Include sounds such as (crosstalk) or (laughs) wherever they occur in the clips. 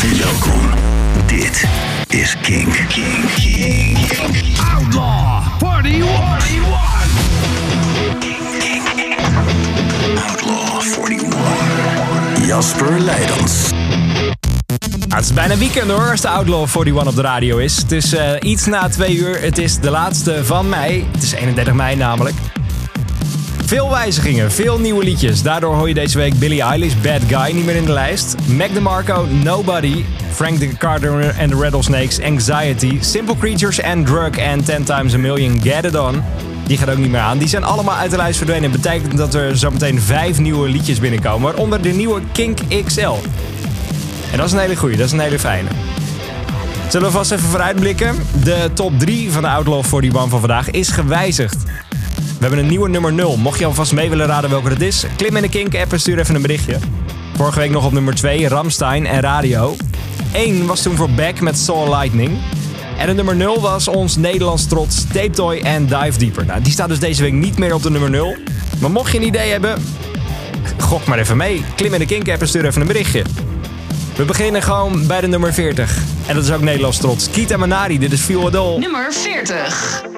Welkom. Dit is Kink. Kink. Kink. Outlaw 41. Outlaw 41. Jasper Leidens. Ah, het is bijna weekend hoor, als de Outlaw 41 op de radio is. Het is eh, iets na twee uur. Het is de laatste van mei. Het is 31 mei namelijk. Veel wijzigingen, veel nieuwe liedjes. Daardoor hoor je deze week Billie Eilish, Bad Guy, niet meer in de lijst. Mac DeMarco, Nobody. Frank de Carter and the Rattlesnakes, Anxiety. Simple Creatures and Drug en 10 Times a Million, Get It On. Die gaat ook niet meer aan. Die zijn allemaal uit de lijst verdwenen. Dat betekent dat er zometeen vijf nieuwe liedjes binnenkomen. Waaronder de nieuwe Kink XL. En dat is een hele goeie, dat is een hele fijne. Zullen we vast even vooruitblikken? De top 3 van de Outlaw 41 van vandaag is gewijzigd. We hebben een nieuwe nummer 0. Mocht je alvast mee willen raden welke het is, klim in de Kink-app en stuur even een berichtje. Vorige week nog op nummer 2, Ramstein en Radio. 1 was toen voor Beck met Soul Lightning. En de nummer 0 was ons Nederlands trots Tape Toy en Dive Deeper. Nou, die staat dus deze week niet meer op de nummer 0. Maar mocht je een idee hebben, gok maar even mee. Klim in de Kink-app en stuur even een berichtje. We beginnen gewoon bij de nummer 40. En dat is ook Nederlands trots. Kita Manari, dit is Feel Adol. Nummer 40.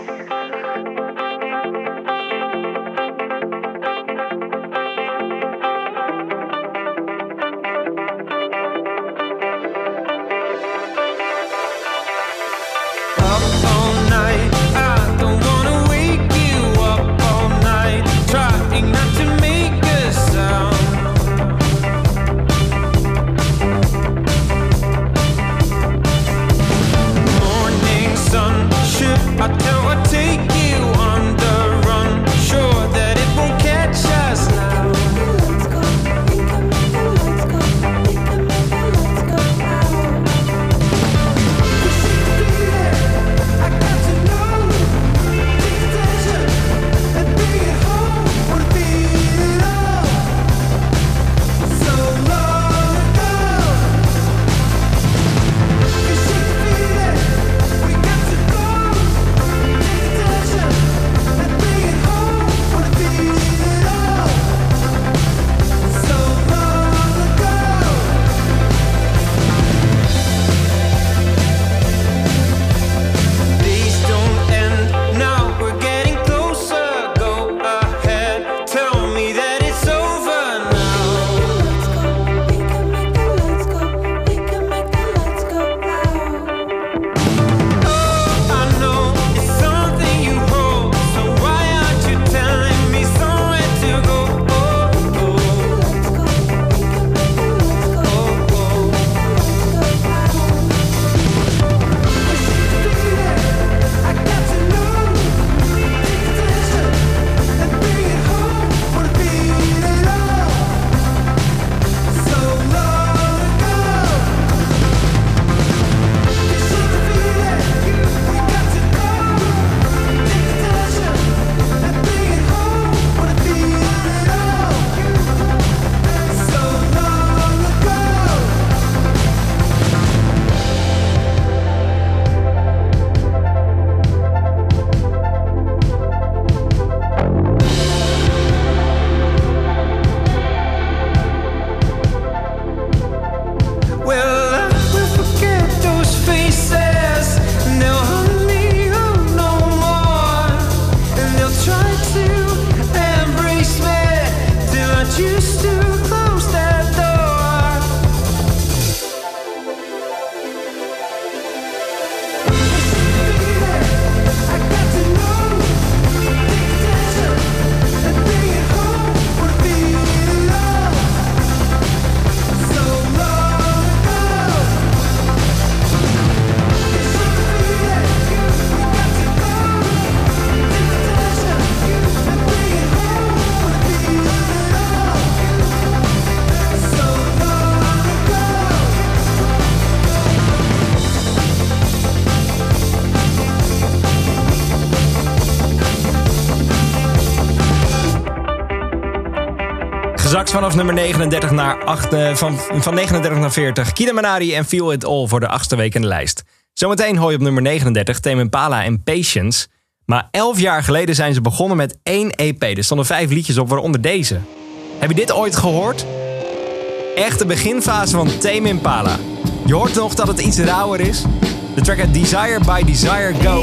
Vanaf nummer 39 naar 8, eh, van, van 39 naar 40. Kida Manari en Feel It All voor de achtste week in de lijst. Zometeen hoor je op nummer 39 Tame Impala en Patience. Maar 11 jaar geleden zijn ze begonnen met één EP. Er stonden vijf liedjes op, waaronder deze. Heb je dit ooit gehoord? Echt de beginfase van Tame Impala. Je hoort nog dat het iets rauwer is. De track heet Desire by Desire Go.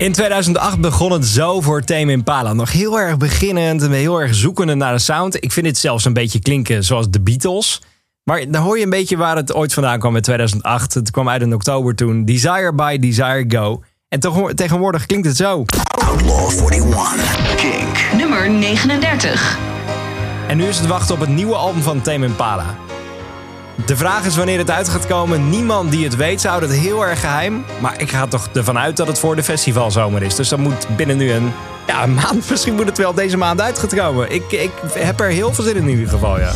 In 2008 begon het zo voor Tame Impala. Nog heel erg beginnend en heel erg zoekende naar de sound. Ik vind dit zelfs een beetje klinken zoals de Beatles. Maar dan hoor je een beetje waar het ooit vandaan kwam in 2008. Het kwam uit in oktober toen. Desire by Desire Go. En tegenwoordig klinkt het zo. Outlaw 41. Kink. Nummer 39. En nu is het wachten op het nieuwe album van Tame Impala. De vraag is wanneer het uit gaat komen. Niemand die het weet, zou het heel erg geheim. Maar ik ga toch ervan uit dat het voor de festivalzomer is. Dus dat moet binnen nu een, ja, maand, (laughs) misschien moet het wel deze maand uit komen. Ik, ik heb er heel veel zin in in ieder geval, ja.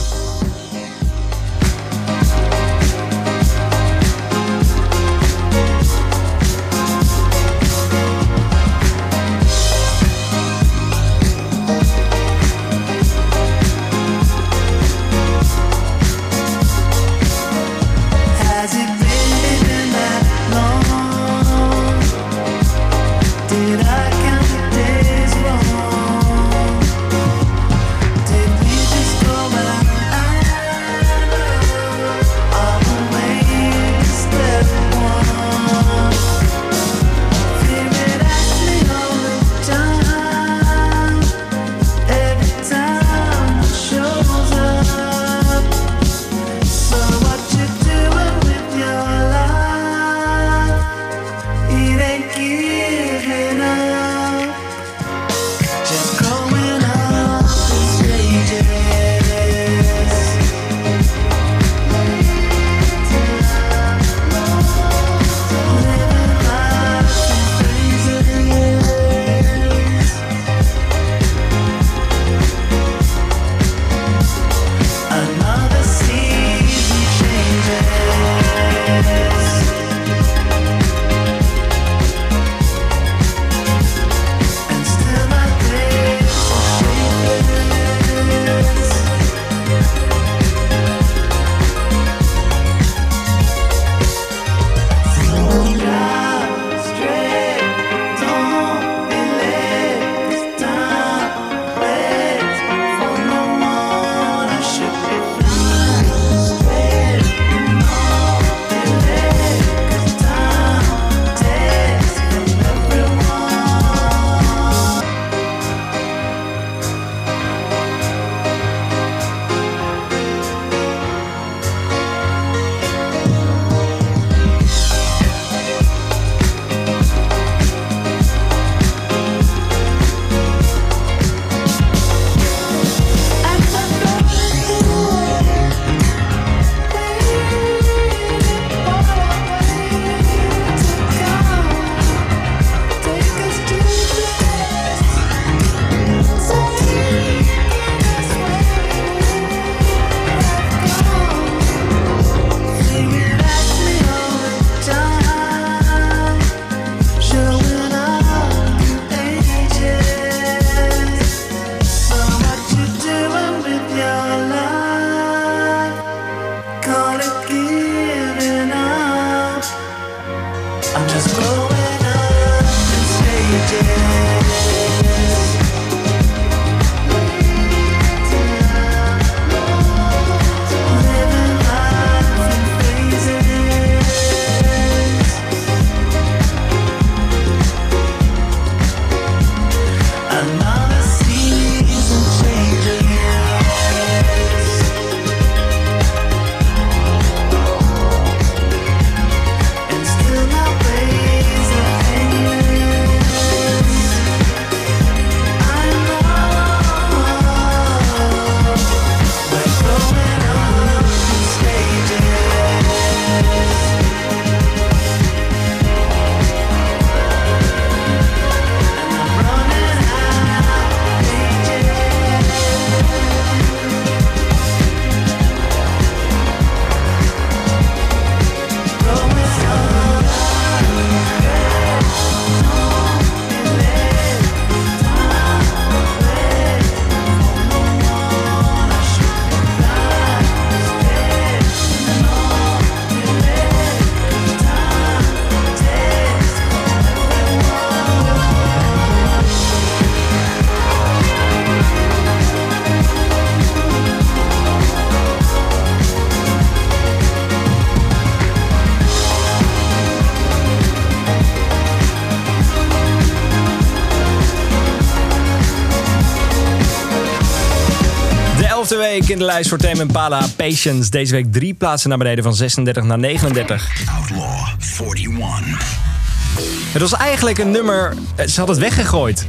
Week in de lijst voor Tame Impala Patience. Deze week drie plaatsen naar beneden van 36 naar 39. Outlaw 41. Het was eigenlijk een nummer, ze had het weggegooid.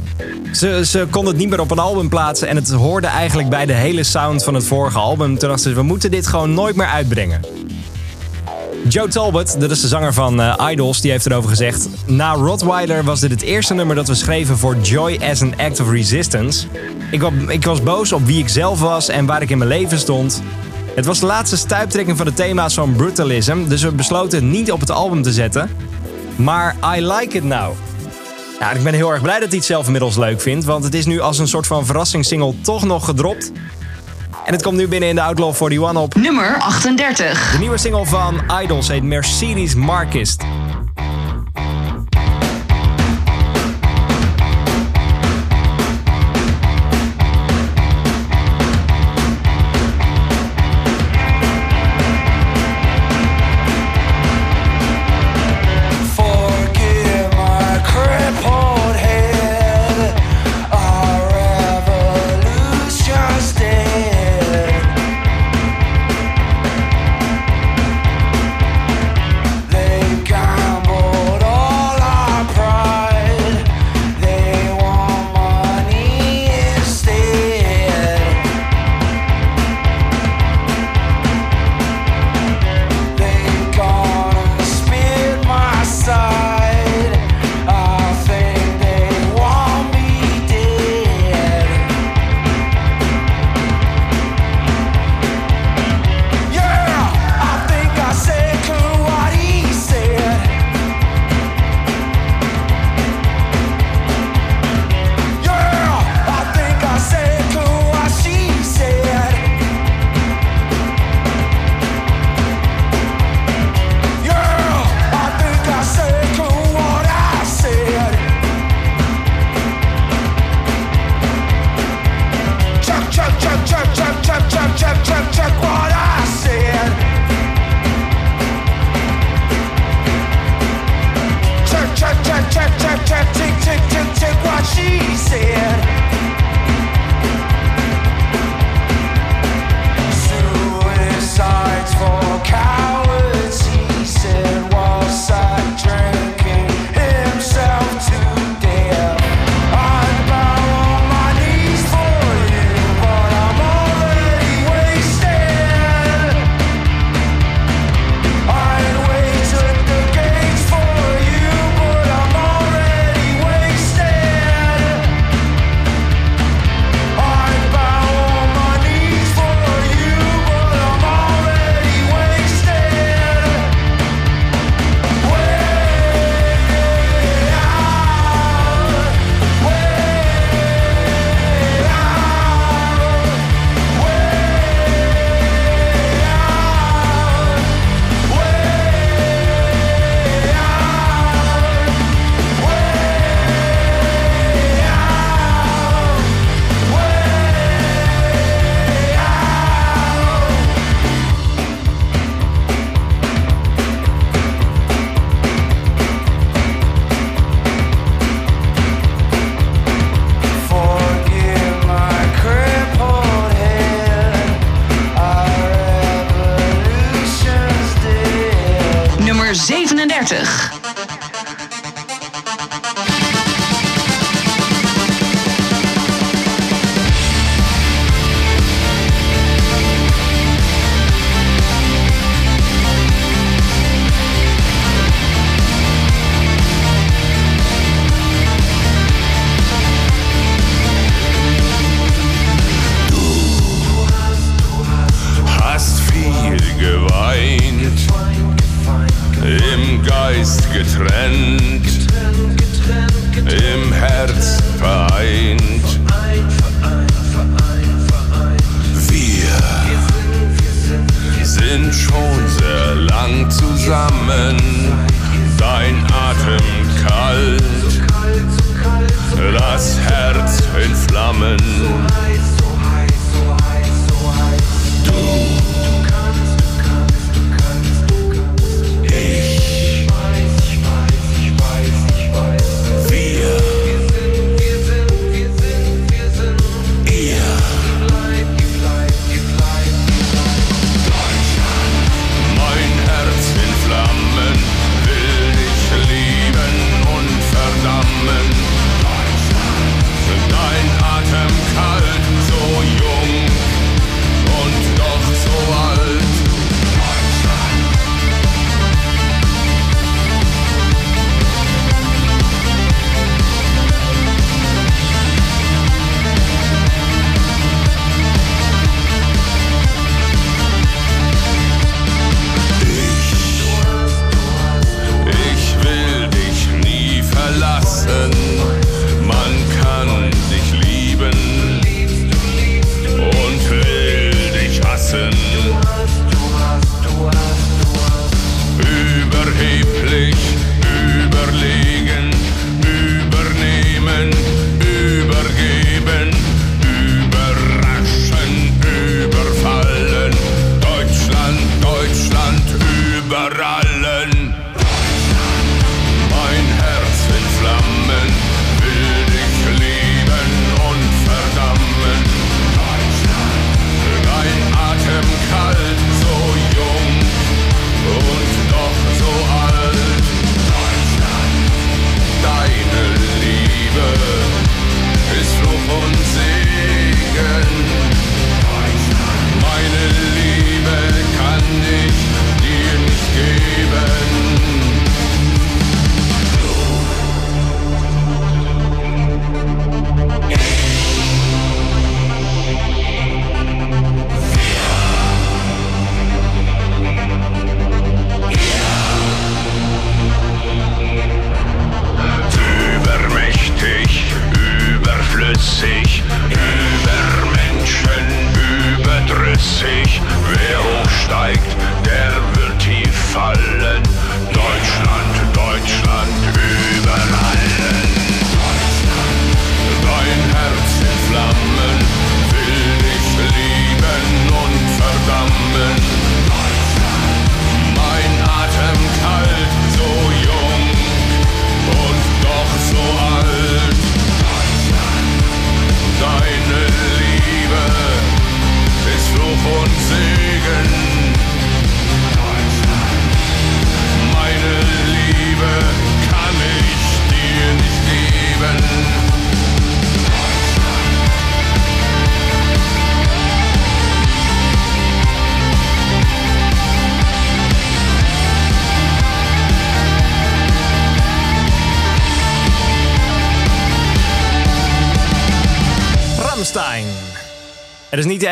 Ze, ze kon het niet meer op een album plaatsen en het hoorde eigenlijk bij de hele sound van het vorige album. Toen dachten ze, we moeten dit gewoon nooit meer uitbrengen. Joe Talbot, dat is de zanger van eh, Idols, die heeft erover gezegd... Na Rottweiler was dit het eerste nummer dat we schreven voor Joy as an Act of Resistance. Ik, ik was boos op wie ik zelf was en waar ik in mijn leven stond. Het was de laatste stuiptrekking van de thema's van brutalism... dus we besloten het niet op het album te zetten. Maar I like it now. Ik ben heel erg blij dat hij het zelf inmiddels leuk vindt... want het is nu als een soort van verrassingssingle toch nog gedropt... En het komt nu binnen in de Outlaw 41 op. Nummer 38. De nieuwe single van Idols heet Mercedes Marquist.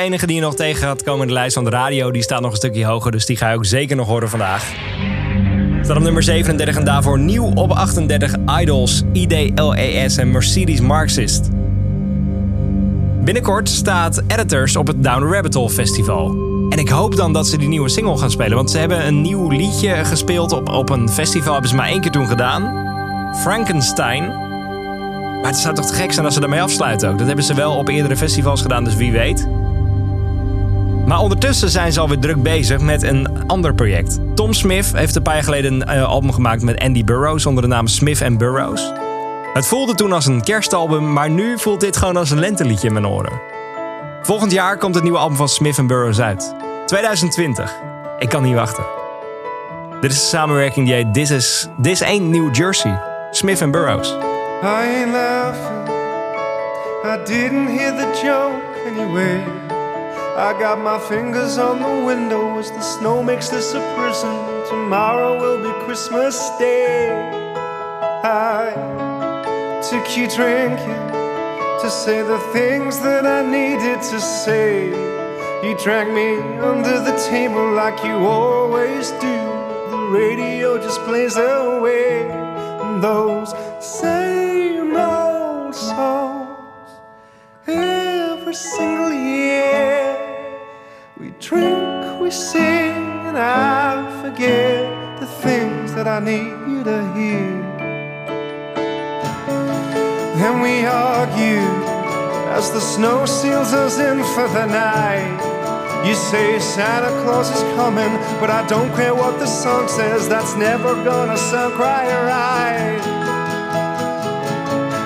Enige die je nog tegen gaat komen in de lijst van de radio. Die staat nog een stukje hoger, dus die ga je ook zeker nog horen vandaag. Staat op nummer 37 en daarvoor nieuw op 38 Idols, IDLES en Mercedes Marxist. Binnenkort staat Editors op het Down Rabbit Hole Festival. En ik hoop dan dat ze die nieuwe single gaan spelen. Want ze hebben een nieuw liedje gespeeld op, op een festival. Hebben ze maar één keer toen gedaan. Frankenstein. Maar het zou toch te gek zijn als ze daarmee afsluiten ook. Dat hebben ze wel op eerdere festivals gedaan, dus wie weet. Maar ondertussen zijn ze alweer druk bezig met een ander project. Tom Smith heeft een paar jaar geleden een eh, album gemaakt met Andy Burroughs onder de naam Smith Burroughs. Het voelde toen als een kerstalbum, maar nu voelt dit gewoon als een lenteliedje in mijn oren. Volgend jaar komt het nieuwe album van Smith Burroughs uit. 2020. Ik kan niet wachten. Dit is de samenwerking die heet This, is, Ain't New Jersey. Smith Burroughs. I ain't. I didn't hear the joke anyway. I got my fingers on the window as the snow makes this a prison. Tomorrow will be Christmas Day. I took you drinking to say the things that I needed to say. You dragged me under the table like you always do. The radio just plays away those same old songs every single year. We drink, we sing, and I forget the things that I need you to hear. Then we argue as the snow seals us in for the night. You say Santa Claus is coming, but I don't care what the song says, that's never gonna sound quite right.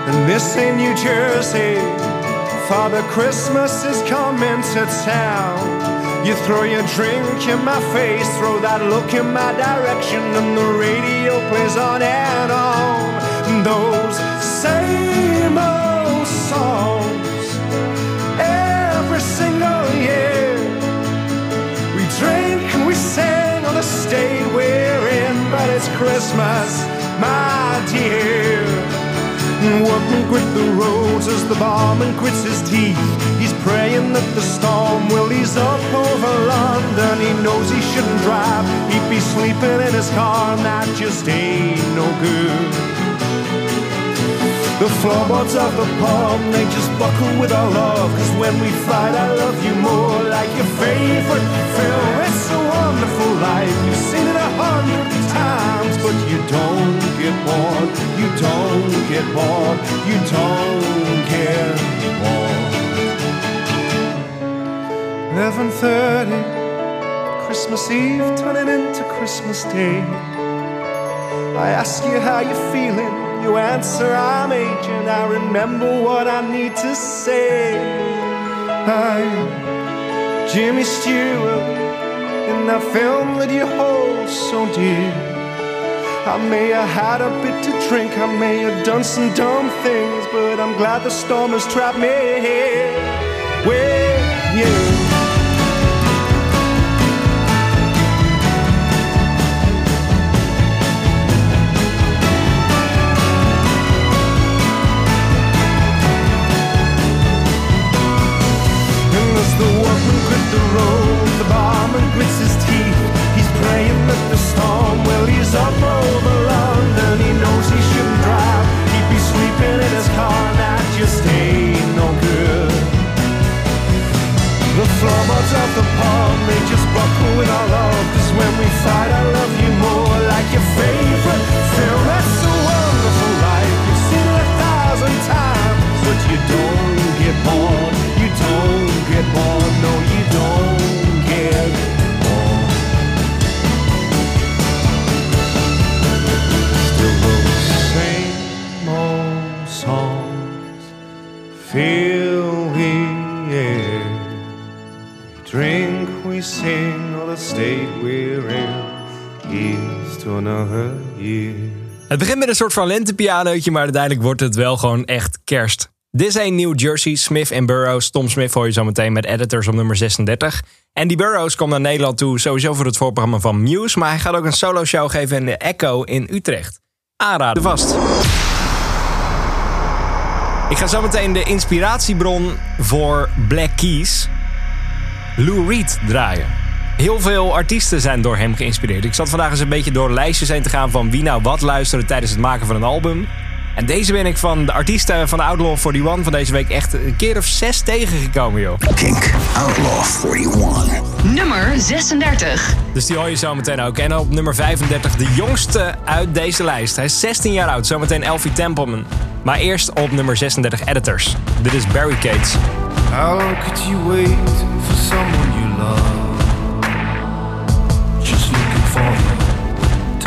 And this ain't New Jersey, Father Christmas is coming to town. You throw your drink in my face, throw that look in my direction, and the radio plays on and on. Those same old songs every single year. We drink and we sing on the state we're in, but it's Christmas, my dear. Working quit the roads as the barman quits his teeth. He's praying that the storm will ease up over London. He knows he shouldn't drive, he'd be sleeping in his car, and that just ain't no good. The floorboards of the palm, they just buckle with our love. Cause when we fight, I love you more like your favorite film. It's a wonderful life. You've seen it a hundred times, but you don't get bored. You don't get bored. You don't get bored. 11.30 Christmas Eve turning into Christmas Day. I ask you how you're feeling. You answer I'm aging I remember what I need to say. I'm Jimmy Stewart In that film that you hold so dear I may have had a bit to drink I may have done some dumb things But I'm glad the storm has trapped me. Here with you een soort van lentepianootje, maar uiteindelijk wordt het wel gewoon echt kerst. Dit een New Jersey, Smith en Burroughs. Tom Smith hoor je zo meteen met editors op nummer 36. Andy Burroughs komt naar Nederland toe, sowieso voor het voorprogramma van Muse. Maar hij gaat ook een solo show geven in de Echo in Utrecht. Aanraden vast. Ik ga zo meteen de inspiratiebron voor Black Keys, Lou Reed, draaien. Heel veel artiesten zijn door hem geïnspireerd. Ik zat vandaag eens een beetje door lijstjes heen te gaan van wie nou wat luisterde tijdens het maken van een album. En deze ben ik van de artiesten van Outlaw 41 van deze week echt een keer of zes tegengekomen, joh. Kink Outlaw 41. Nummer 36. Dus die hoor je zo meteen ook. En op nummer 35 de jongste uit deze lijst. Hij is 16 jaar oud, zometeen Elfie Templeman. Maar eerst op nummer 36 Editors. Dit is Barricades. How could you wait for someone you love?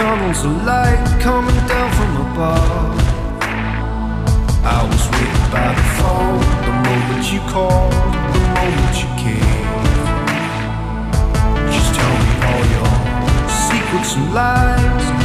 Tunnels of light coming down from above. I was waiting by the phone the moment you called, the moment you came. Just tell me all your secrets and lies,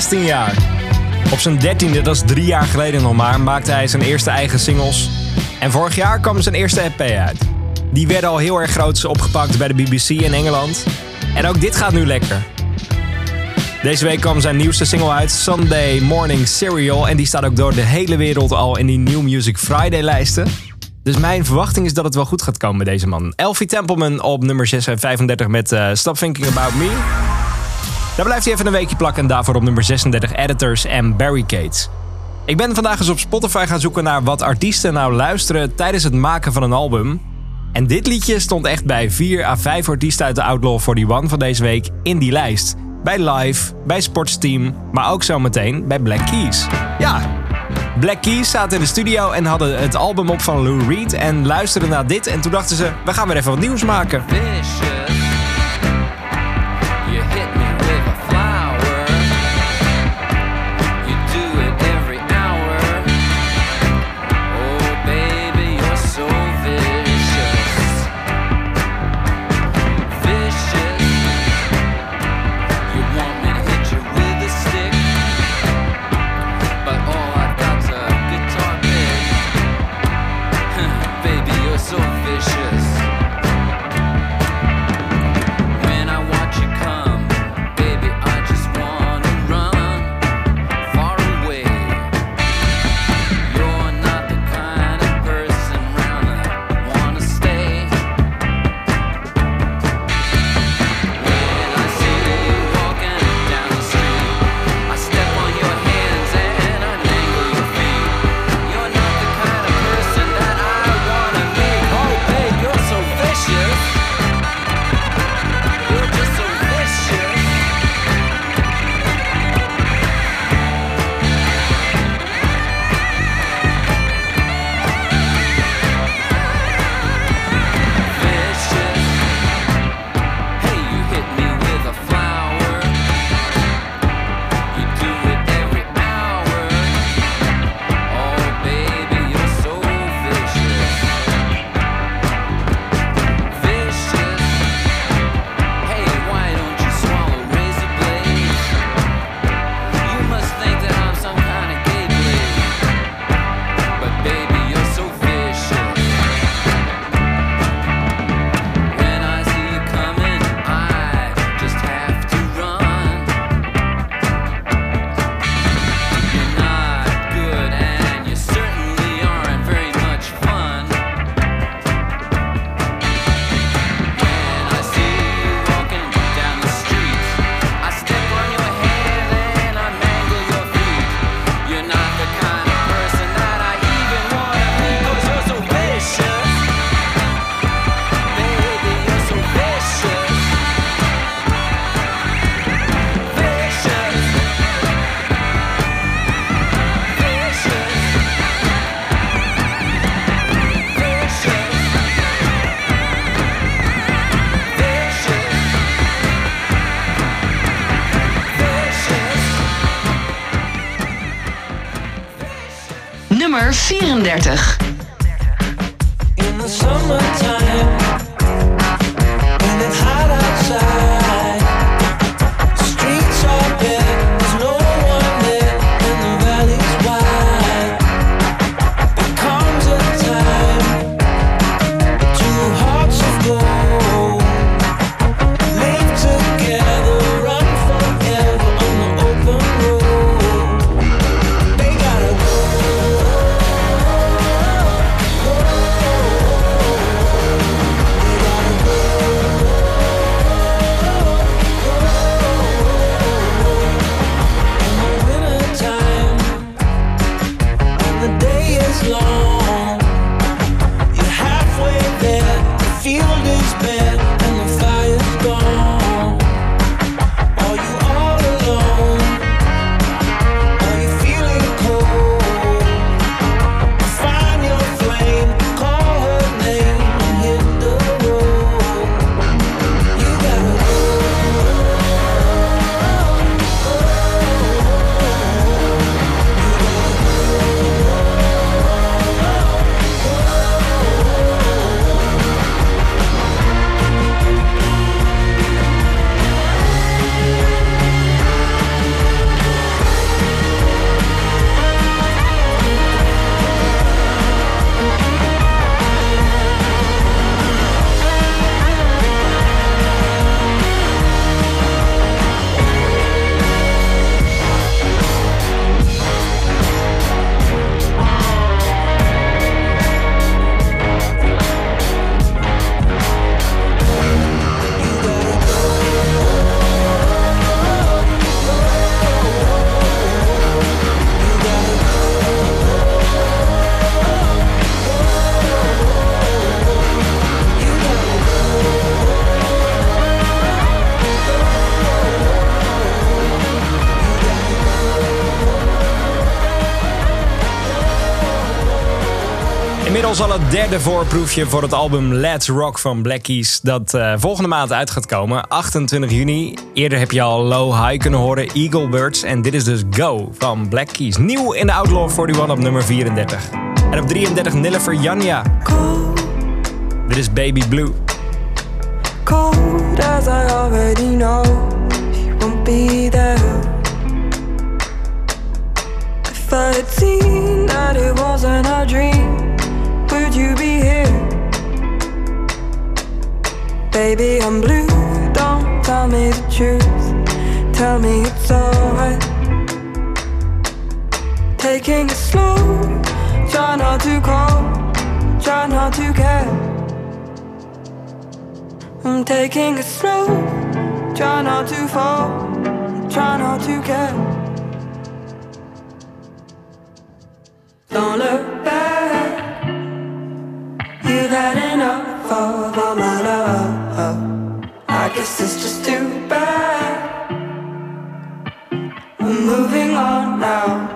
16 jaar. Op zijn 13e, dat is drie jaar geleden nog maar, maakte hij zijn eerste eigen singles. En vorig jaar kwam zijn eerste EP uit. Die werden al heel erg groot opgepakt bij de BBC in Engeland. En ook dit gaat nu lekker. Deze week kwam zijn nieuwste single uit, Sunday Morning Serial. En die staat ook door de hele wereld al in die New Music Friday lijsten. Dus mijn verwachting is dat het wel goed gaat komen met deze man. Elfie Templeman op nummer 36 met eh, Stop Thinking About Me. Daar blijft hij even een weekje plakken en daarvoor op nummer 36 Editors en Barricades. Ik ben vandaag eens op Spotify gaan zoeken naar wat artiesten nou luisteren tijdens het maken van een album. En dit liedje stond echt bij 4 à 5 artiesten uit de Outlaw 41 van deze week in die lijst. Bij Live, bij Sportsteam, maar ook zometeen bij Black Keys. Ja, Black Keys zaten in de studio en hadden het album op van Lou Reed en luisterden naar dit. En toen dachten ze, we gaan weer even wat nieuws maken. Nummer 34. In the summertime, Inmiddels al het derde voorproefje voor het album Let's Rock van Black Keys. Dat eh, volgende maand uit gaat komen, 28 juni. Eerder heb je al Low High kunnen horen, Eagle Birds. En dit is dus Go van Black Keys. Nieuw in de Outlaw 41 op nummer 34. En op 33 Nillifer Janja. Dit is Baby Blue. cold as I already know she won't be there. If I had seen that it wasn't a dream, you be here? Baby, I'm blue, don't tell me the truth. Tell me it's alright. Taking it slow, try not to call, try not to care. I'm taking it slow, try not to fall, try not to care. You've had enough of all my love. I guess it's just too bad. I'm moving on now.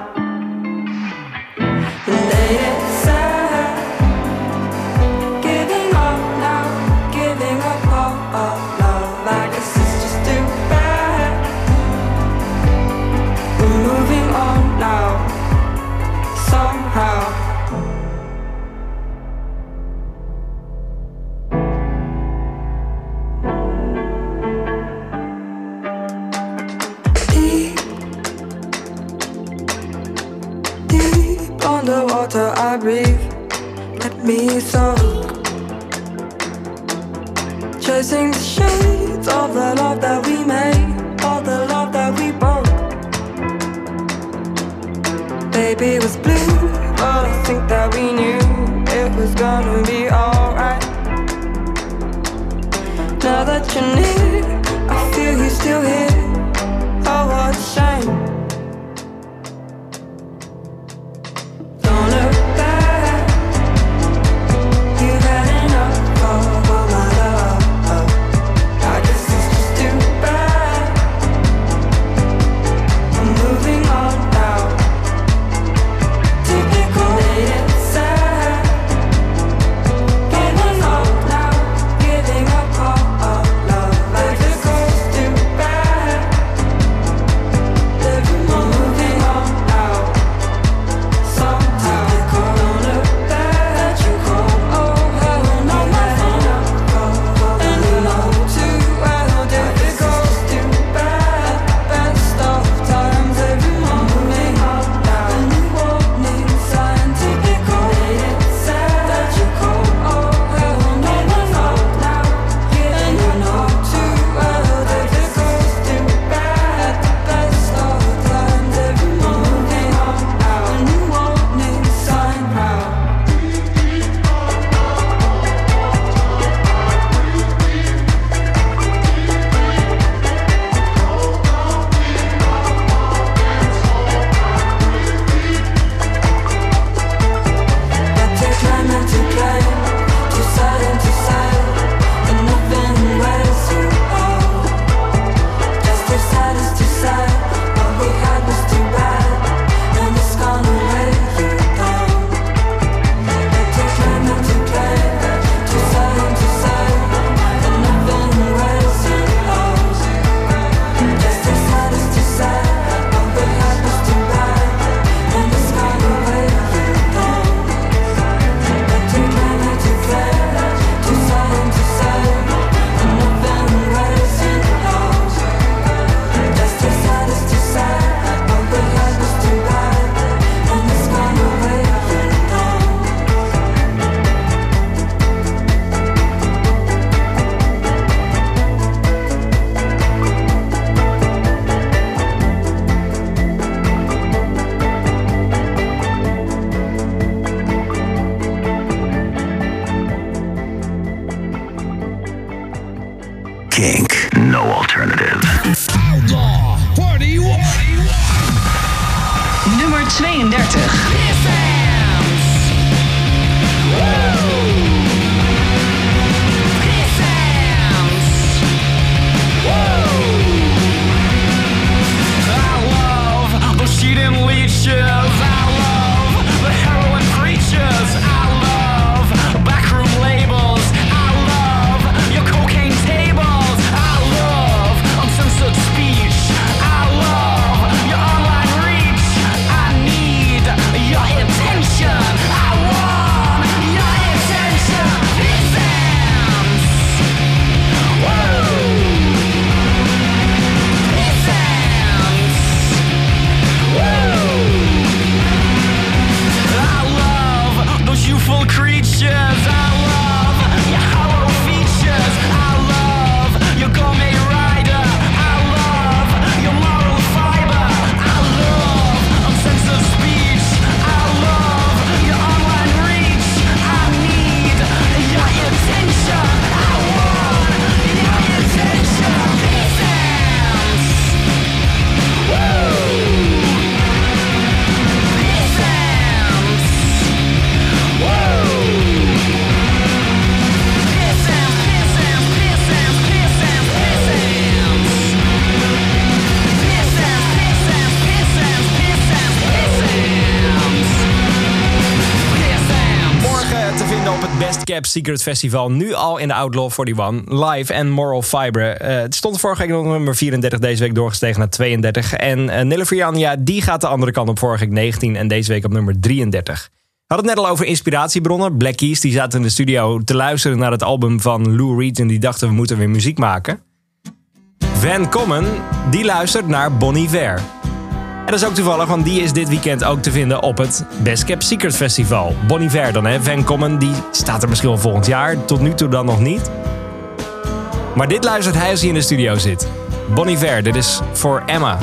Breathe. Let me soak. Chasing the shades of the love that we made, all the love that we broke. Baby was blue, but I think that we knew it was gonna be alright. Now that you're near, I feel you still here. Kink. No alternative. Outlaw 41. Nummer 32. Het Best Cap Secret Festival. Nu al in de Outlaw 41. Live en Moral Fiber. Eh, het stond vorige week op nummer 34. Deze week doorgestegen naar 32. En uh, Nille Frian, ja, die gaat de andere kant op. Vorige week 19 en deze week op nummer 33. We hadden het net al over inspiratiebronnen. Black Keys die zaten in de studio te luisteren naar het album van Lou Reed. En die dachten we moeten weer muziek maken. Van Common, die luistert naar Bon Iver. En dat is ook toevallig, want die is dit weekend ook te vinden op het Best Cap Secret Festival. Bon Iver dan, hè. Van Common, die staat er misschien wel volgend jaar. Tot nu toe dan nog niet. Maar dit luistert hij als hij in de studio zit. Bon Iver, dit is voor Emma.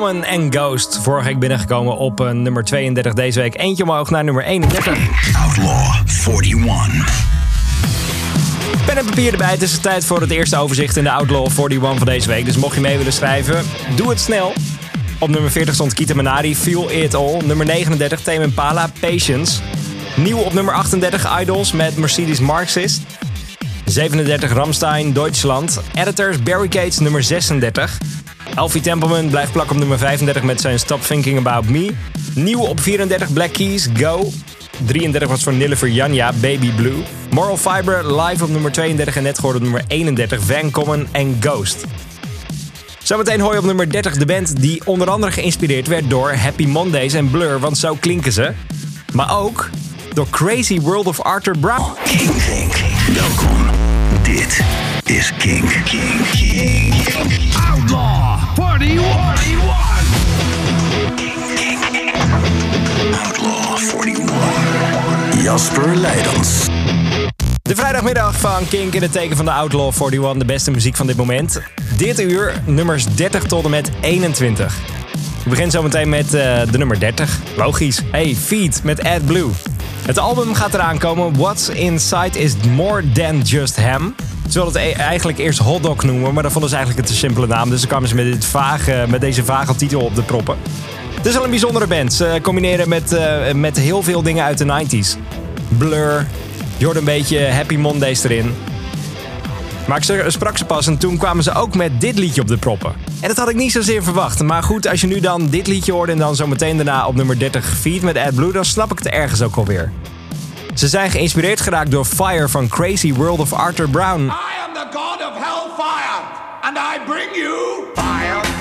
Common en Ghost. Vorige week binnengekomen op eh, nummer 32. Deze week eentje omhoog naar nummer 31. Outlaw 41. Pen en papier erbij. Het is de tijd voor het eerste overzicht in de Outlaw 41 van deze week. Dus mocht je mee willen schrijven, doe het snel. Op nummer 40 stond Kita Manari, Feel It All. Nummer 39, Tame Impala, Patience. Nieuw op nummer 38, Idols met Mercedes Marxist. 37, Ramstein, Deutschland. Editors, Barricades, nummer 36. Elfie Templeman blijft plakken op nummer 35 met zijn Stop Thinking About Me. Nieuw op 34, Black Keys, Go. 33 was voor Nille Janja, Baby Blue. Moral Fiber, live op nummer 32 en net geworden op nummer 31, Van Common en Ghost. Zometeen hoor op nummer 30 de band die onder andere geïnspireerd werd door Happy Mondays en Blur, want zo klinken ze. Maar ook door Crazy World of Arthur Brown. King, King. Welkom. Dit is. King, King. De vrijdagmiddag van Kink in het teken van de Outlaw 41, de beste muziek van dit moment. Dit uur nummers 30 tot en met 21. We beginnen zometeen met eh, de nummer 30. Logisch. Hey, Feet met Ed Blue. Het album gaat eraan komen. What's Inside is more than just ham. Ze wilden het e- eigenlijk eerst hotdog noemen, maar dat vonden ze eigenlijk een te simpele naam. Dus ze kwamen ze met, dit vage, met deze vage titel op de proppen. Het is wel een bijzondere band. Ze combineren met, eh, met heel veel dingen uit de 90s. Blur, je hoort een beetje Happy Mondays erin. Maar ik ze- sprak ze pas en toen kwamen ze ook met dit liedje op de proppen. En dat had ik niet zozeer verwacht. Maar goed, als je nu dan dit liedje hoort en dan zo meteen daarna op nummer 30 Feet met Ed Blue, dan snap ik het ergens ook alweer. Ze zijn geïnspireerd geraakt door Fire van Crazy World of Arthur Brown. I am the god of hellfire, and I bring you fire.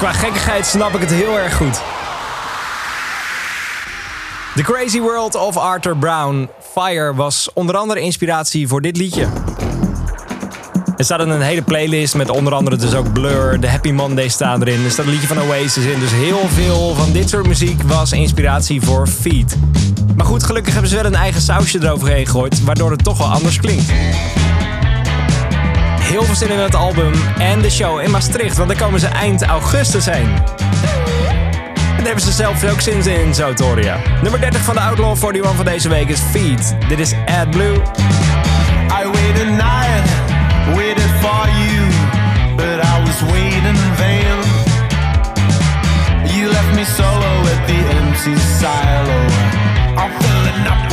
Qua gekkigheid snap ik het heel erg goed. The Crazy World of Arthur Brown. Fire was onder andere inspiratie voor dit liedje. Er staat een hele playlist met onder andere dus ook Blur, de Happy Monday staan erin. Er staat een liedje van Oasis in. Dus heel veel van dit soort muziek was inspiratie voor Feet. Maar goed, gelukkig hebben ze wel een eigen sausje eroverheen gegooid, waardoor het toch wel anders klinkt. Heel veel zin in het album en de show in Maastricht, want daar komen ze eind augustus heen. En daar hebben ze zelf ook zin in, zo ja. Nummer 30 van de Outlaw 41 van deze week is Feet. Dit is Ad Blue. I waited waited for you, but I was waiting in vain. You left me solo at the empty silo. I'm filling up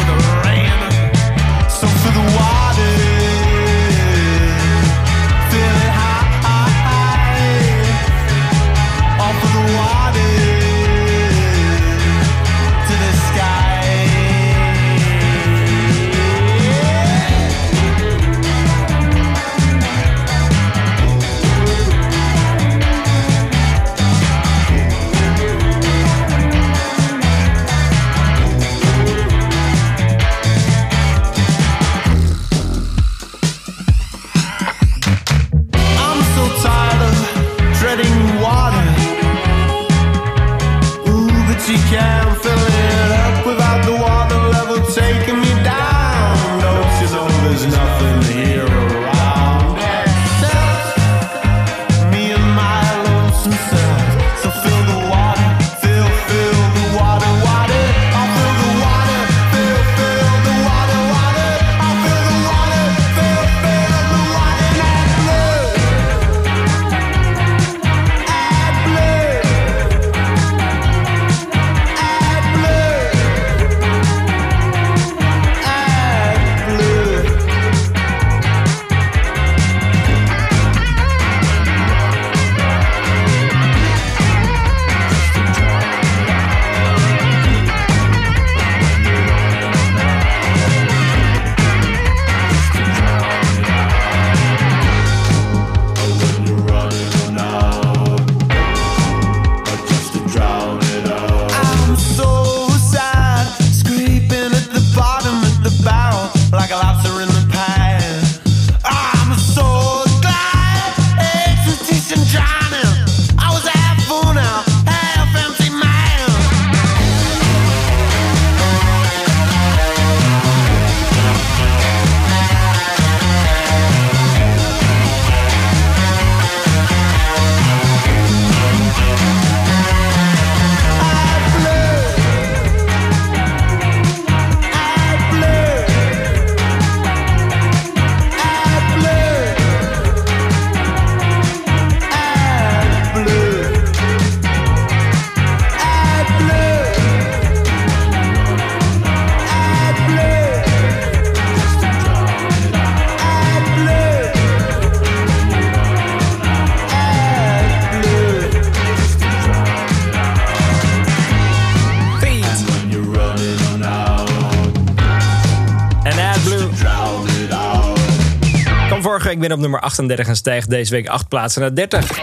week binnen op nummer 38 en stijgt deze week 8 plaatsen naar 30.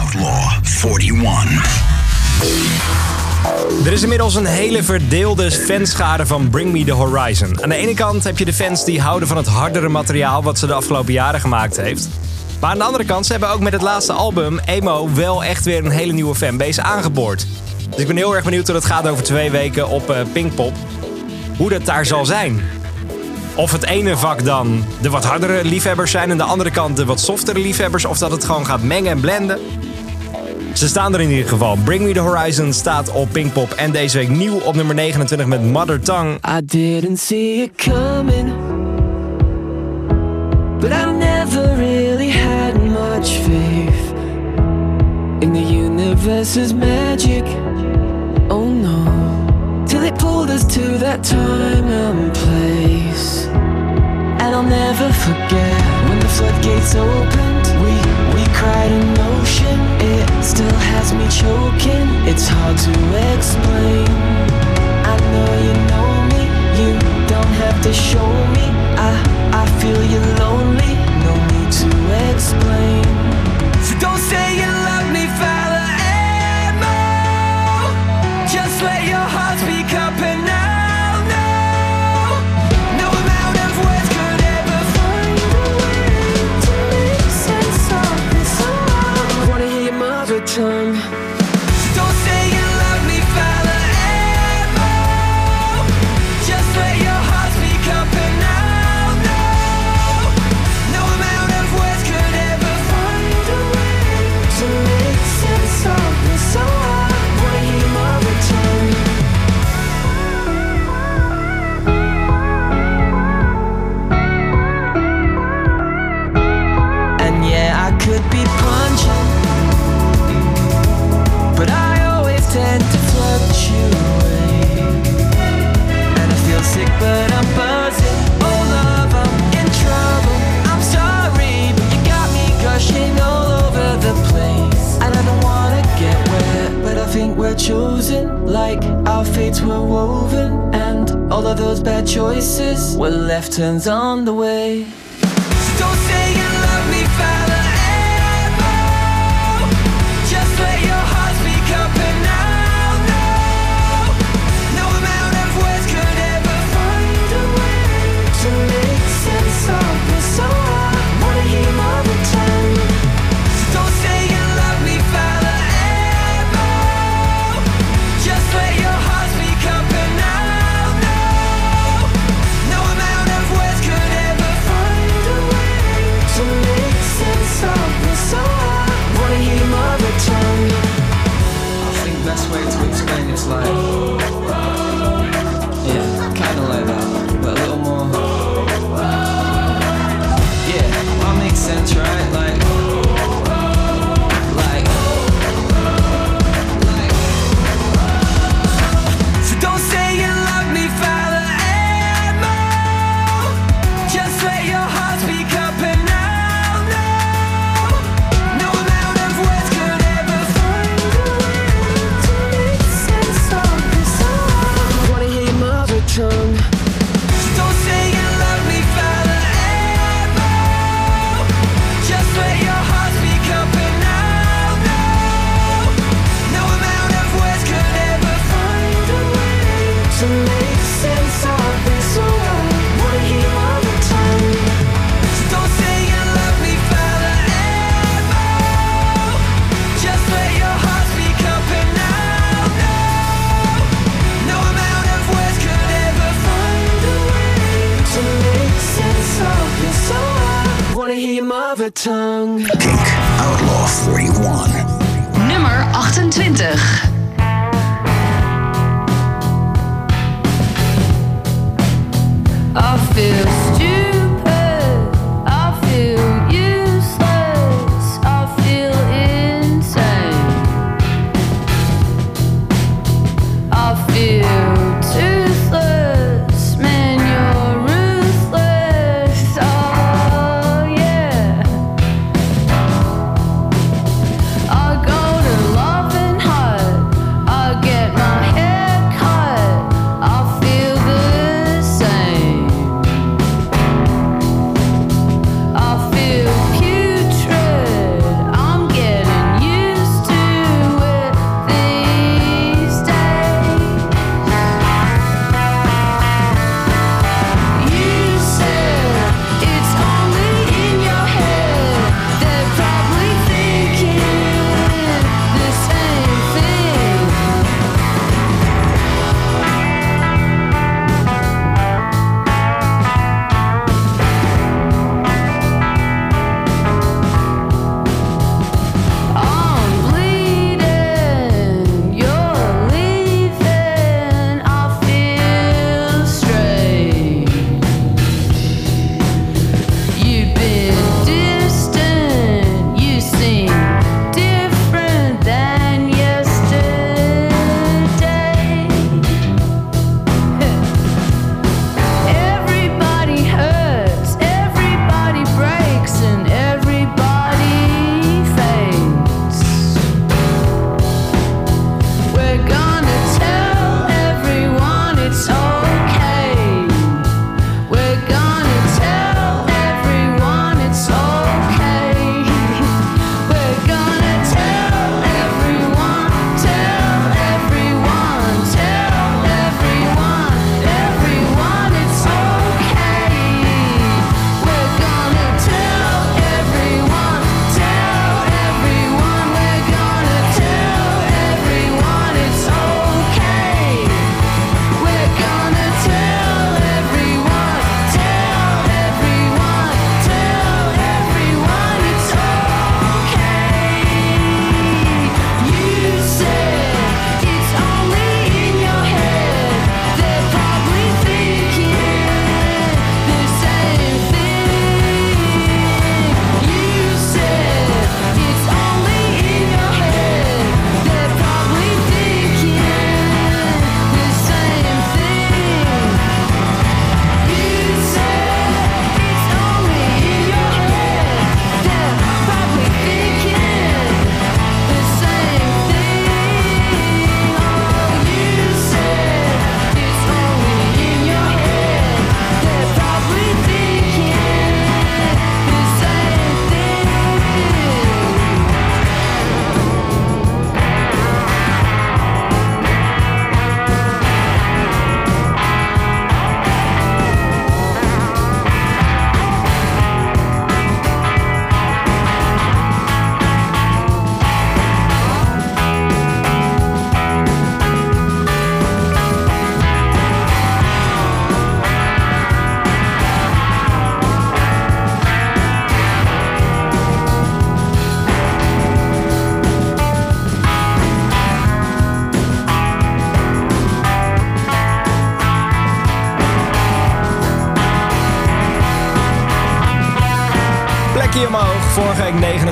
Outlaw 41. Er is inmiddels een hele verdeelde fanschade van Bring Me The Horizon. Aan de ene kant heb je de fans die houden van het hardere materiaal wat ze de afgelopen jaren gemaakt heeft. Maar aan de andere kant, ze hebben ook met het laatste album, Emo, wel echt weer een hele nieuwe fanbase aangeboord. Dus ik ben heel erg benieuwd hoe dat gaat over twee weken op eh, Pinkpop. Hoe dat daar zal zijn. Of het ene vak dan de wat hardere liefhebbers zijn en de andere kant de wat softere liefhebbers. Of dat het gewoon gaat mengen en blenden. Ze staan er in ieder geval. Bring Me The Horizon staat op Pinkpop. En deze week nieuw op nummer 29 met Mother Tongue. Coming, but I never really had much faith in the universe's magic. To that time and place. And I'll never forget when the floodgates opened. We we cried in ocean. It still has me choking. It's hard to explain. I know you know me. You don't have to show me. I I feel you're lonely. No need to explain. So don't say you let your hearts be up, and now we're chosen. Like our fates were woven, and all of those bad choices were left turns on the way. Don't say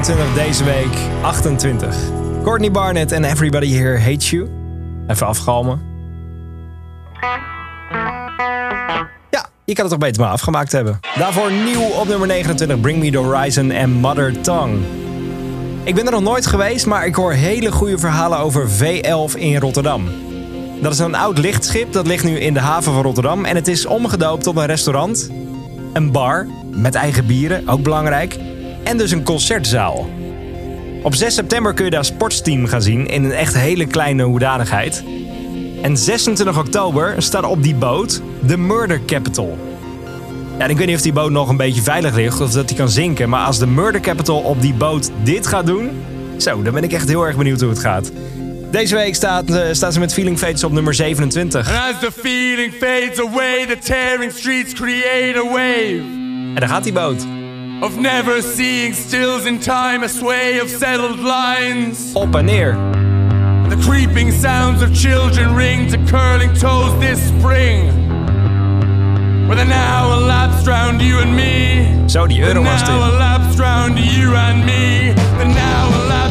21 deze week, 28. Courtney Barnett en Everybody Here Hates You. Even afgalmen. Ja, je kan het toch beter maar afgemaakt hebben. Daarvoor nieuw op nummer 29, Bring Me The Horizon en Mother Tongue. Ik ben er nog nooit geweest, maar ik hoor hele goede verhalen over V11 in Rotterdam. Dat is een oud lichtschip, dat ligt nu in de haven van Rotterdam en het is omgedoopt tot een restaurant, een bar met eigen bieren, ook belangrijk, en dus een concertzaal. Op 6 september kun je daar sportsteam gaan zien in een echt hele kleine hoedanigheid. En 26 oktober staat op die boot de Murder Capital. Ja, ik weet niet of die boot nog een beetje veilig ligt of dat die kan zinken. Maar als de Murder Capital op die boot dit gaat doen... Zo, dan ben ik echt heel erg benieuwd hoe het gaat. Deze week staat, eh, staat ze met Feeling Fates op nummer 27. And as the feeling fades away, the tearing streets create a wave En daar gaat die boot. Of never seeing stills in time, a sway of settled lines. Op en neer. The creeping sounds of children ring to curling toes this spring. With an hour elapsed round you and me. Zo, die euro was The now elapsed round you and me. The now elapsed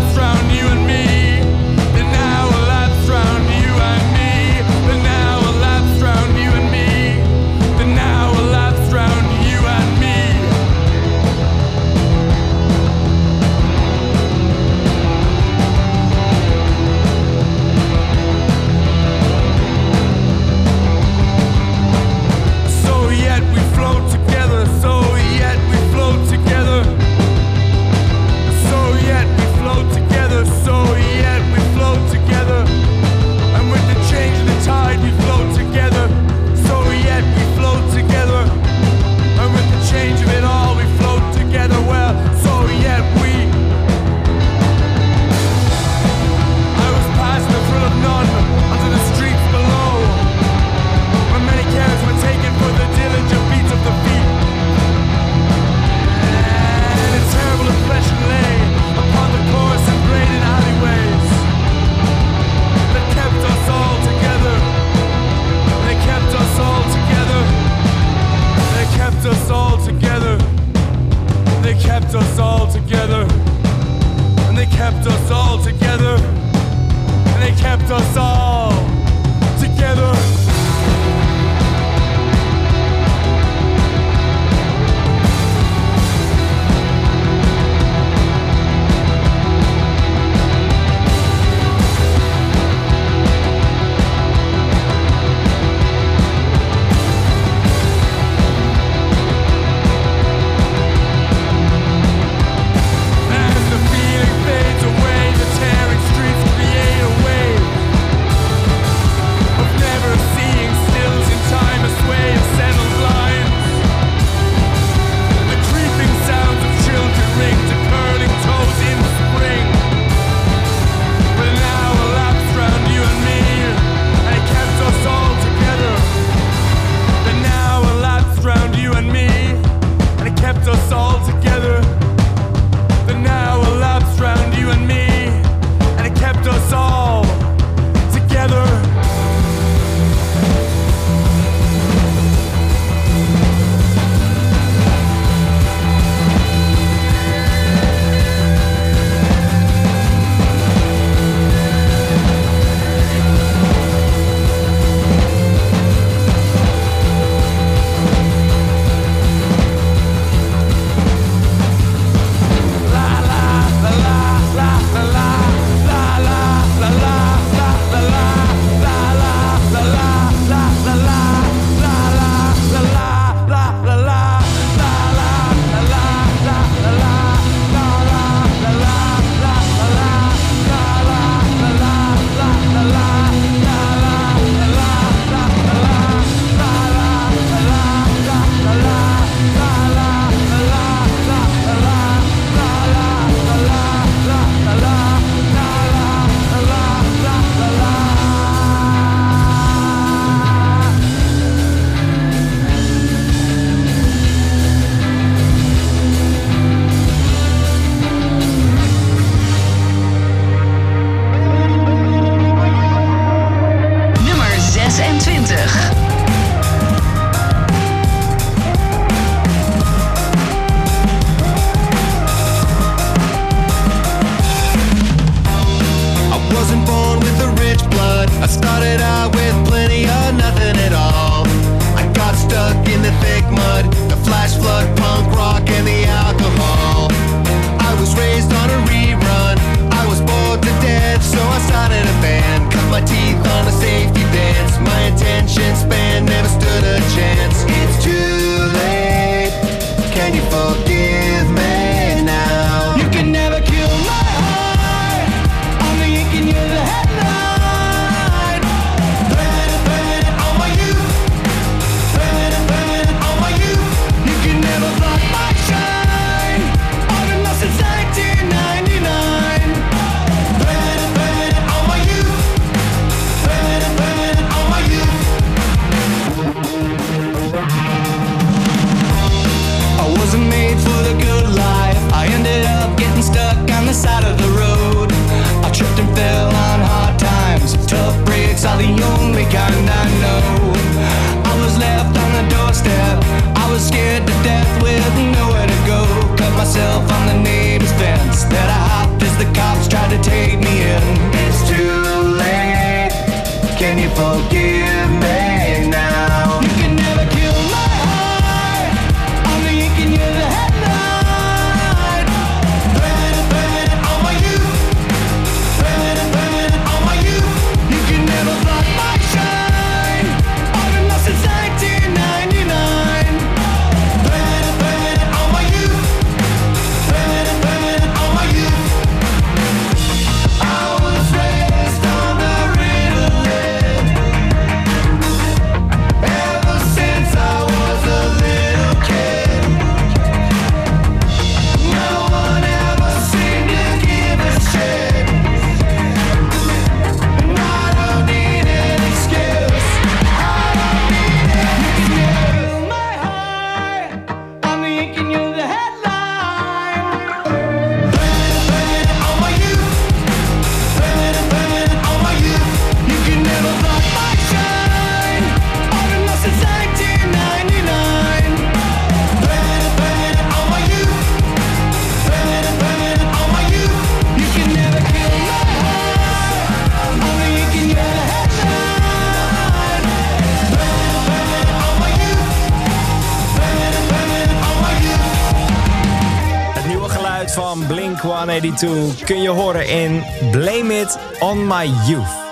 182 kun je horen in Blame It on My Youth.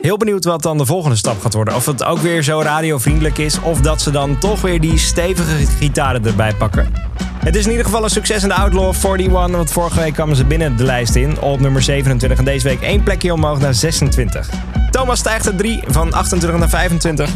Heel benieuwd wat dan de volgende stap gaat worden. Of het ook weer zo radiovriendelijk is. Of dat ze dan toch weer die stevige gitaren erbij pakken. Het is in ieder geval een succes in de Outlaw 41. Want vorige week kwamen ze binnen de lijst in. Op nummer 27. En deze week één plekje omhoog naar 26. Thomas stijgt er 3 van 28 naar 25.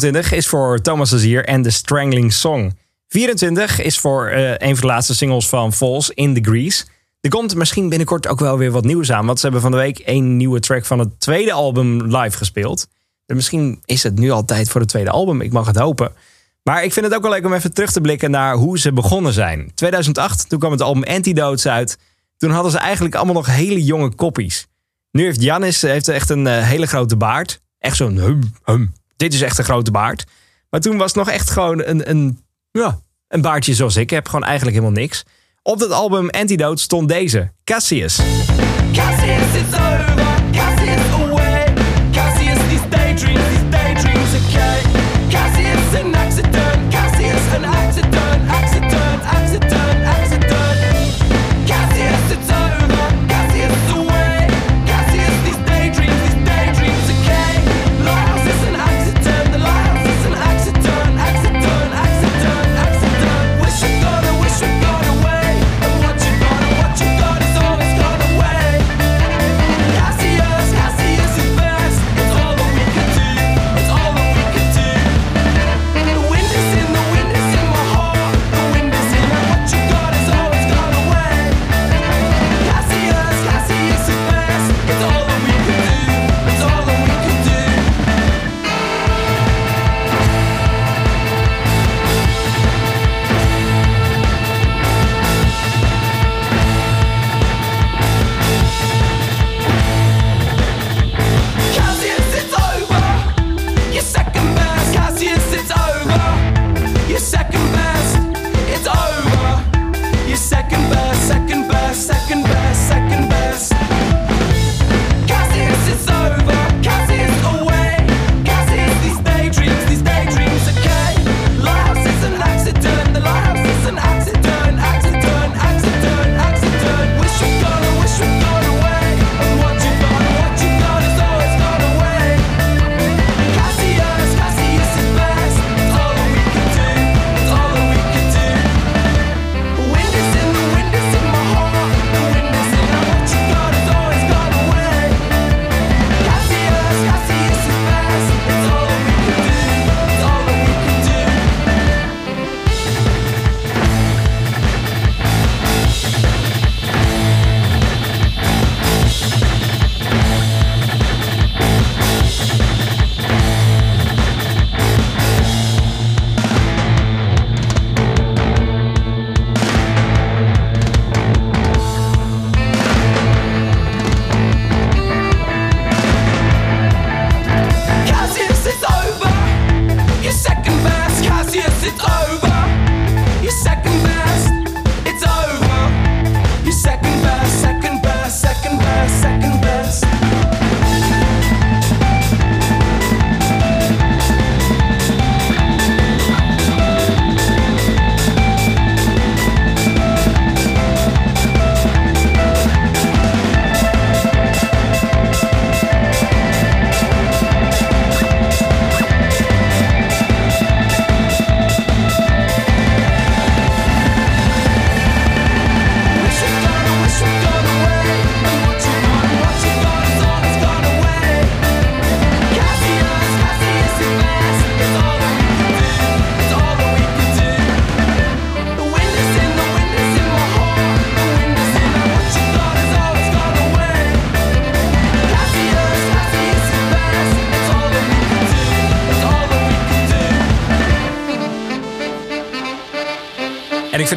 25 is voor Thomas Azier en The Strangling Song. 24 is voor eh, een van de laatste singles van Falls, In Degrees. Er komt misschien binnenkort ook wel weer wat nieuws aan. Want ze hebben van de week een nieuwe track van het tweede album live gespeeld. Dus misschien is het nu al tijd voor het tweede album. Ik mag het hopen. Maar ik vind het ook wel leuk om even terug te blikken naar hoe ze begonnen zijn. 2008, toen kwam het album Antidotes uit. Toen hadden ze eigenlijk allemaal nog hele jonge koppies. Nu heeft Janis heeft echt een eh, hele grote baard. Echt zo'n hum, hum. Dit is echt een grote baard. Maar toen was het nog echt gewoon een, een, ja, een baardje zoals ik heb. Gewoon eigenlijk helemaal niks. Op dat album Antidote stond deze. Cassius. Cassius, it's over. Cassius, away. Cassius, daydreams, daydreams, okay. Cassius. Cassius, an accident.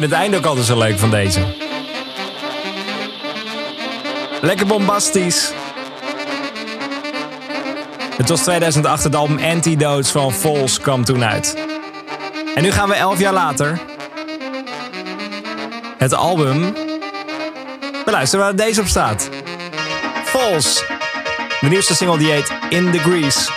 Vind het einde ook altijd zo leuk van deze. Lekker bombastisch. Het was 2008, het album Antidotes van Falls kwam toen uit. En nu gaan we elf jaar later. Het album. Beluisteren waar deze op staat. Falls. De nieuwste single die heet In the Grease.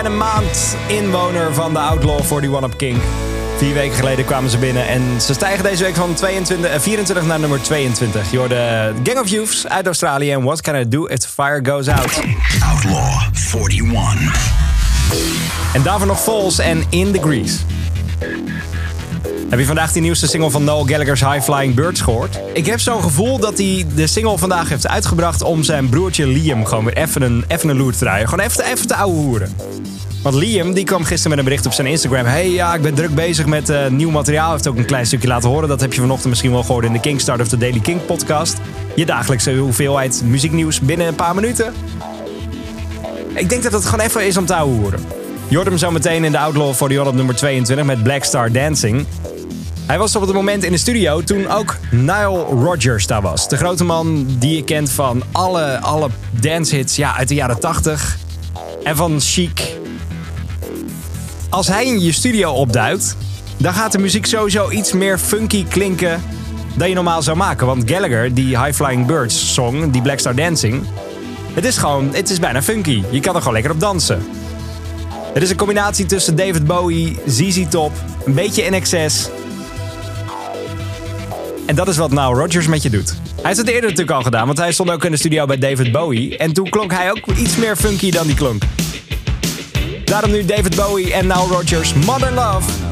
Zijn een maand inwoner van de Outlaw 41 op King. Vier weken geleden kwamen ze binnen en ze stijgen deze week van 22, eh, 24 naar nummer 22. Je hoorde Gang of Youths uit Australië en What Can I Do If The Fire Goes Out. Outlaw 41. En daarvoor nog Falls en In The Grease. Heb je vandaag die nieuwste single van Noel Gallagher's High Flying Birds gehoord? Ik heb zo'n gevoel dat hij de single vandaag heeft uitgebracht om zijn broertje Liam gewoon weer even een, even een loer te draaien. Gewoon even, even te ouwe hoeren. Want Liam die kwam gisteren met een bericht op zijn Instagram. Hey, ja, ik ben druk bezig met eh, nieuw materiaal. Heeft ook een klein stukje laten horen. Dat heb je vanochtend misschien wel gehoord in de Kingstart of the Daily King podcast. Je dagelijkse hoeveelheid muzieknieuws binnen een paar minuten. Ik denk dat het gewoon even is om te ouwe hoeren. Hem zo meteen in de Outlaw voor die op nummer 22 met Black Star Dancing. Hij was op het moment in de studio toen ook Nile Rodgers daar was. De grote man die je kent van alle, alle dancehits ja, uit de jaren 80 en van Chic. Als hij in je studio opduikt, dan gaat de muziek sowieso iets meer funky klinken dan je normaal zou maken. Want Gallagher, die High Flying Birds song, die Black Star Dancing, het is gewoon, het is bijna funky. Je kan er gewoon lekker op dansen. Het is een combinatie tussen David Bowie, ZZ Top, een beetje NXS en dat is wat Nile Rodgers met je doet. Hij heeft het eerder natuurlijk al gedaan, want hij stond ook in de studio bij David Bowie. En toen klonk hij ook iets meer funky dan die klonk. Daarom nu David Bowie en Nile Rodgers, Modern Love.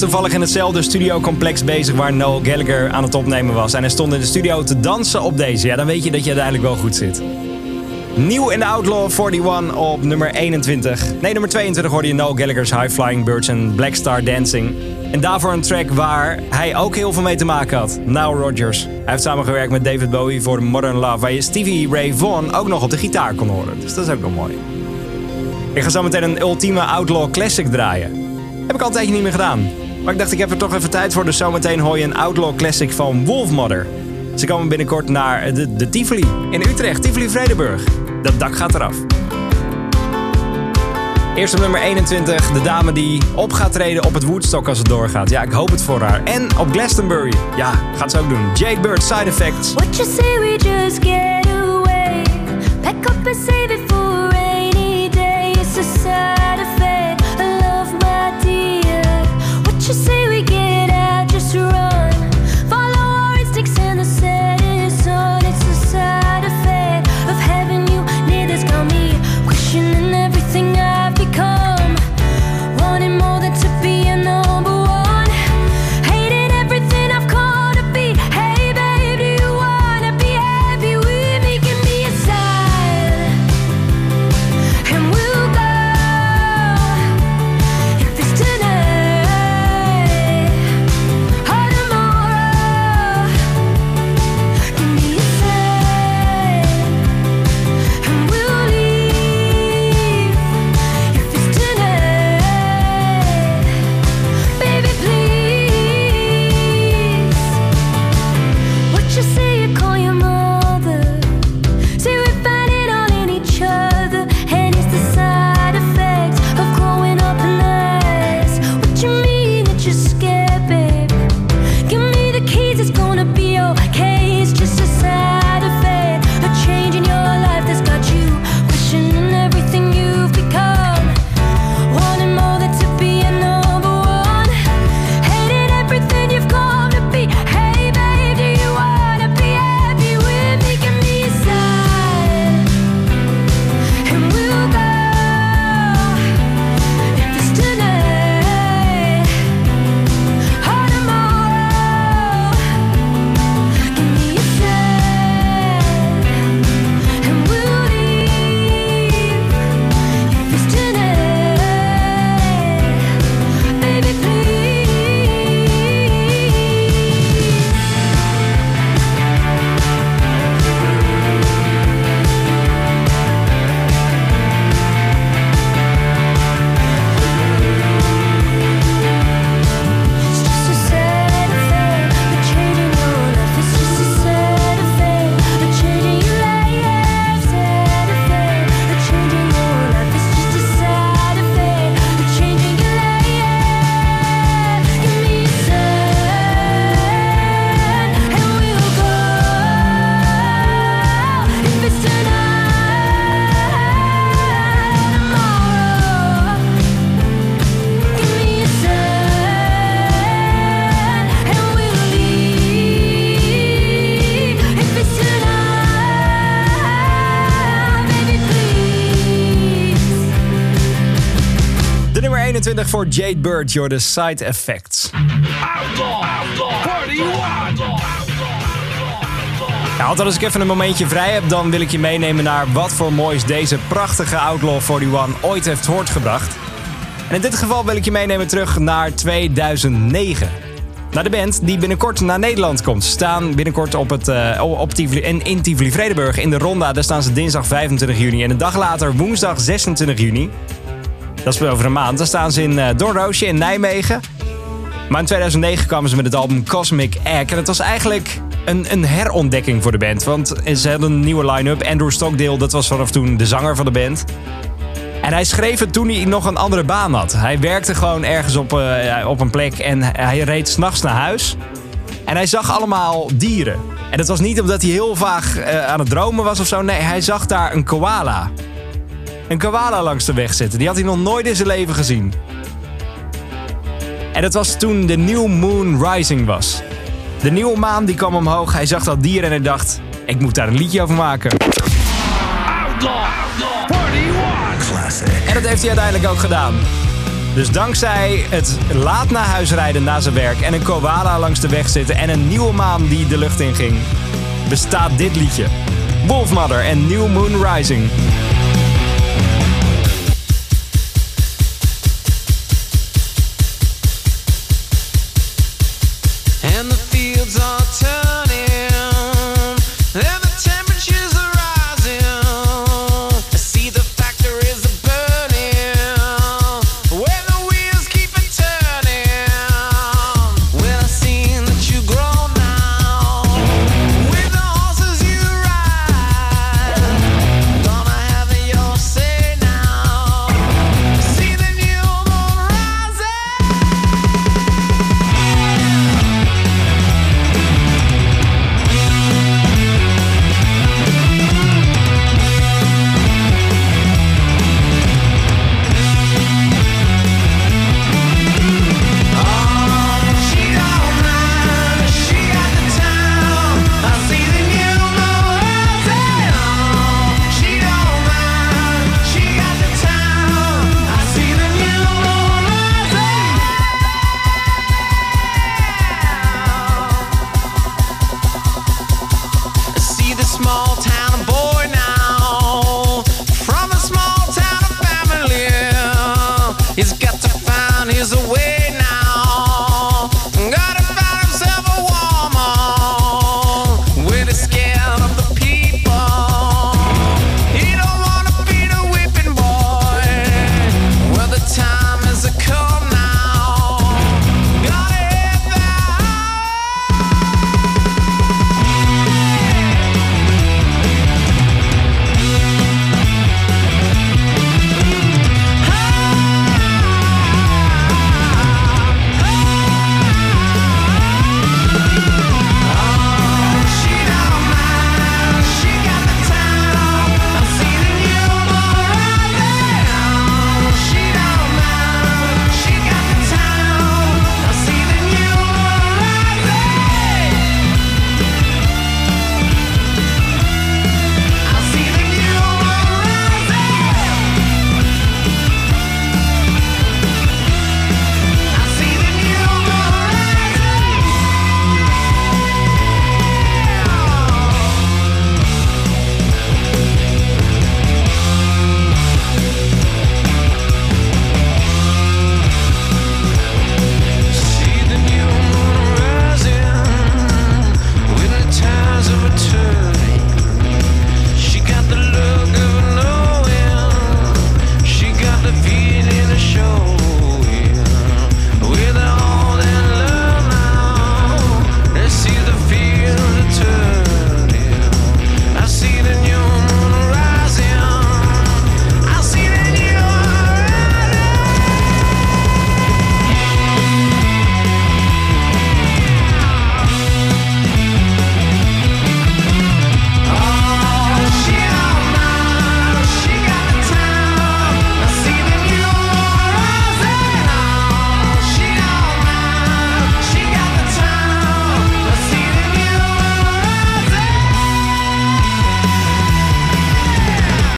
Toevallig in hetzelfde studiocomplex bezig waar Noel Gallagher aan het opnemen was. En hij stond in de studio te dansen op deze. Ja, dan weet je dat je uiteindelijk wel goed zit. Nieuw in de Outlaw 41 op nummer 21. Nee, nummer 22 hoorde je Noel Gallagher's High Flying Birds en Black Star Dancing. En daarvoor een track waar hij ook heel veel mee te maken had. Nile Rodgers. Hij heeft samengewerkt met David Bowie voor Modern Love. Waar je Stevie Ray Vaughan ook nog op de gitaar kon horen. Dus dat is ook wel mooi. Ik ga zo meteen een ultieme Outlaw Classic draaien. Heb ik altijd niet meer gedaan. Maar ik dacht, ik heb er toch even tijd voor. Dus zometeen hoor je een Outlaw Classic van Wolfmother. Ze komen binnenkort naar de, de Tivoli in Utrecht. Tivoli Vredenburg. Dat dak gaat eraf. Eerst op nummer 21, de dame die op gaat treden op het Woodstock als het doorgaat. Ja, ik hoop het voor haar. En op Glastonbury. Ja, gaat ze ook doen. Jade Bird, Side Effects. What you say we just get away? Pack up and save it for rainy day. It's a you say Bird, your the side effects. Outlaw, Outlaw 41. Ja, altijd als ik even een momentje vrij heb, dan wil ik je meenemen naar wat voor moois deze prachtige Outlaw 41 ooit heeft voortgebracht. En in dit geval wil ik je meenemen terug naar 2009. Naar de band die binnenkort naar Nederland komt. Staan binnenkort op het, eh, op Tivoli, in, in Tivoli-Vredenburg in de Ronda. Daar staan ze dinsdag 25 juni. En een dag later, woensdag 26 juni, dat is over een maand, dan staan ze in uh, Doornroosje in Nijmegen. Maar in 2009 kwamen ze met het album Cosmic Egg. En het was eigenlijk een, een herontdekking voor de band. Want ze hadden een nieuwe line-up. Andrew Stockdale, dat was vanaf toen de zanger van de band. En hij schreef het toen hij nog een andere baan had. Hij werkte gewoon ergens op, eh, op een plek en hij reed s'nachts naar huis. En hij zag allemaal dieren. En dat was niet omdat hij heel vaag eh, aan het dromen was of zo. Nee, hij zag daar een koala. Een koala langs de weg zitten. Die had hij nog nooit in zijn leven gezien. En dat was toen de New Moon Rising was. De nieuwe maan die kwam omhoog. Hij zag dat dier en hij dacht... Ik moet daar een liedje over maken. Outlaw, 41. Classic. En dat heeft hij uiteindelijk ook gedaan. Dus dankzij het laat naar huis rijden na zijn werk... en een koala langs de weg zitten... en een nieuwe maan die de lucht in ging... bestaat dit liedje. Wolfmother en New Moon Rising.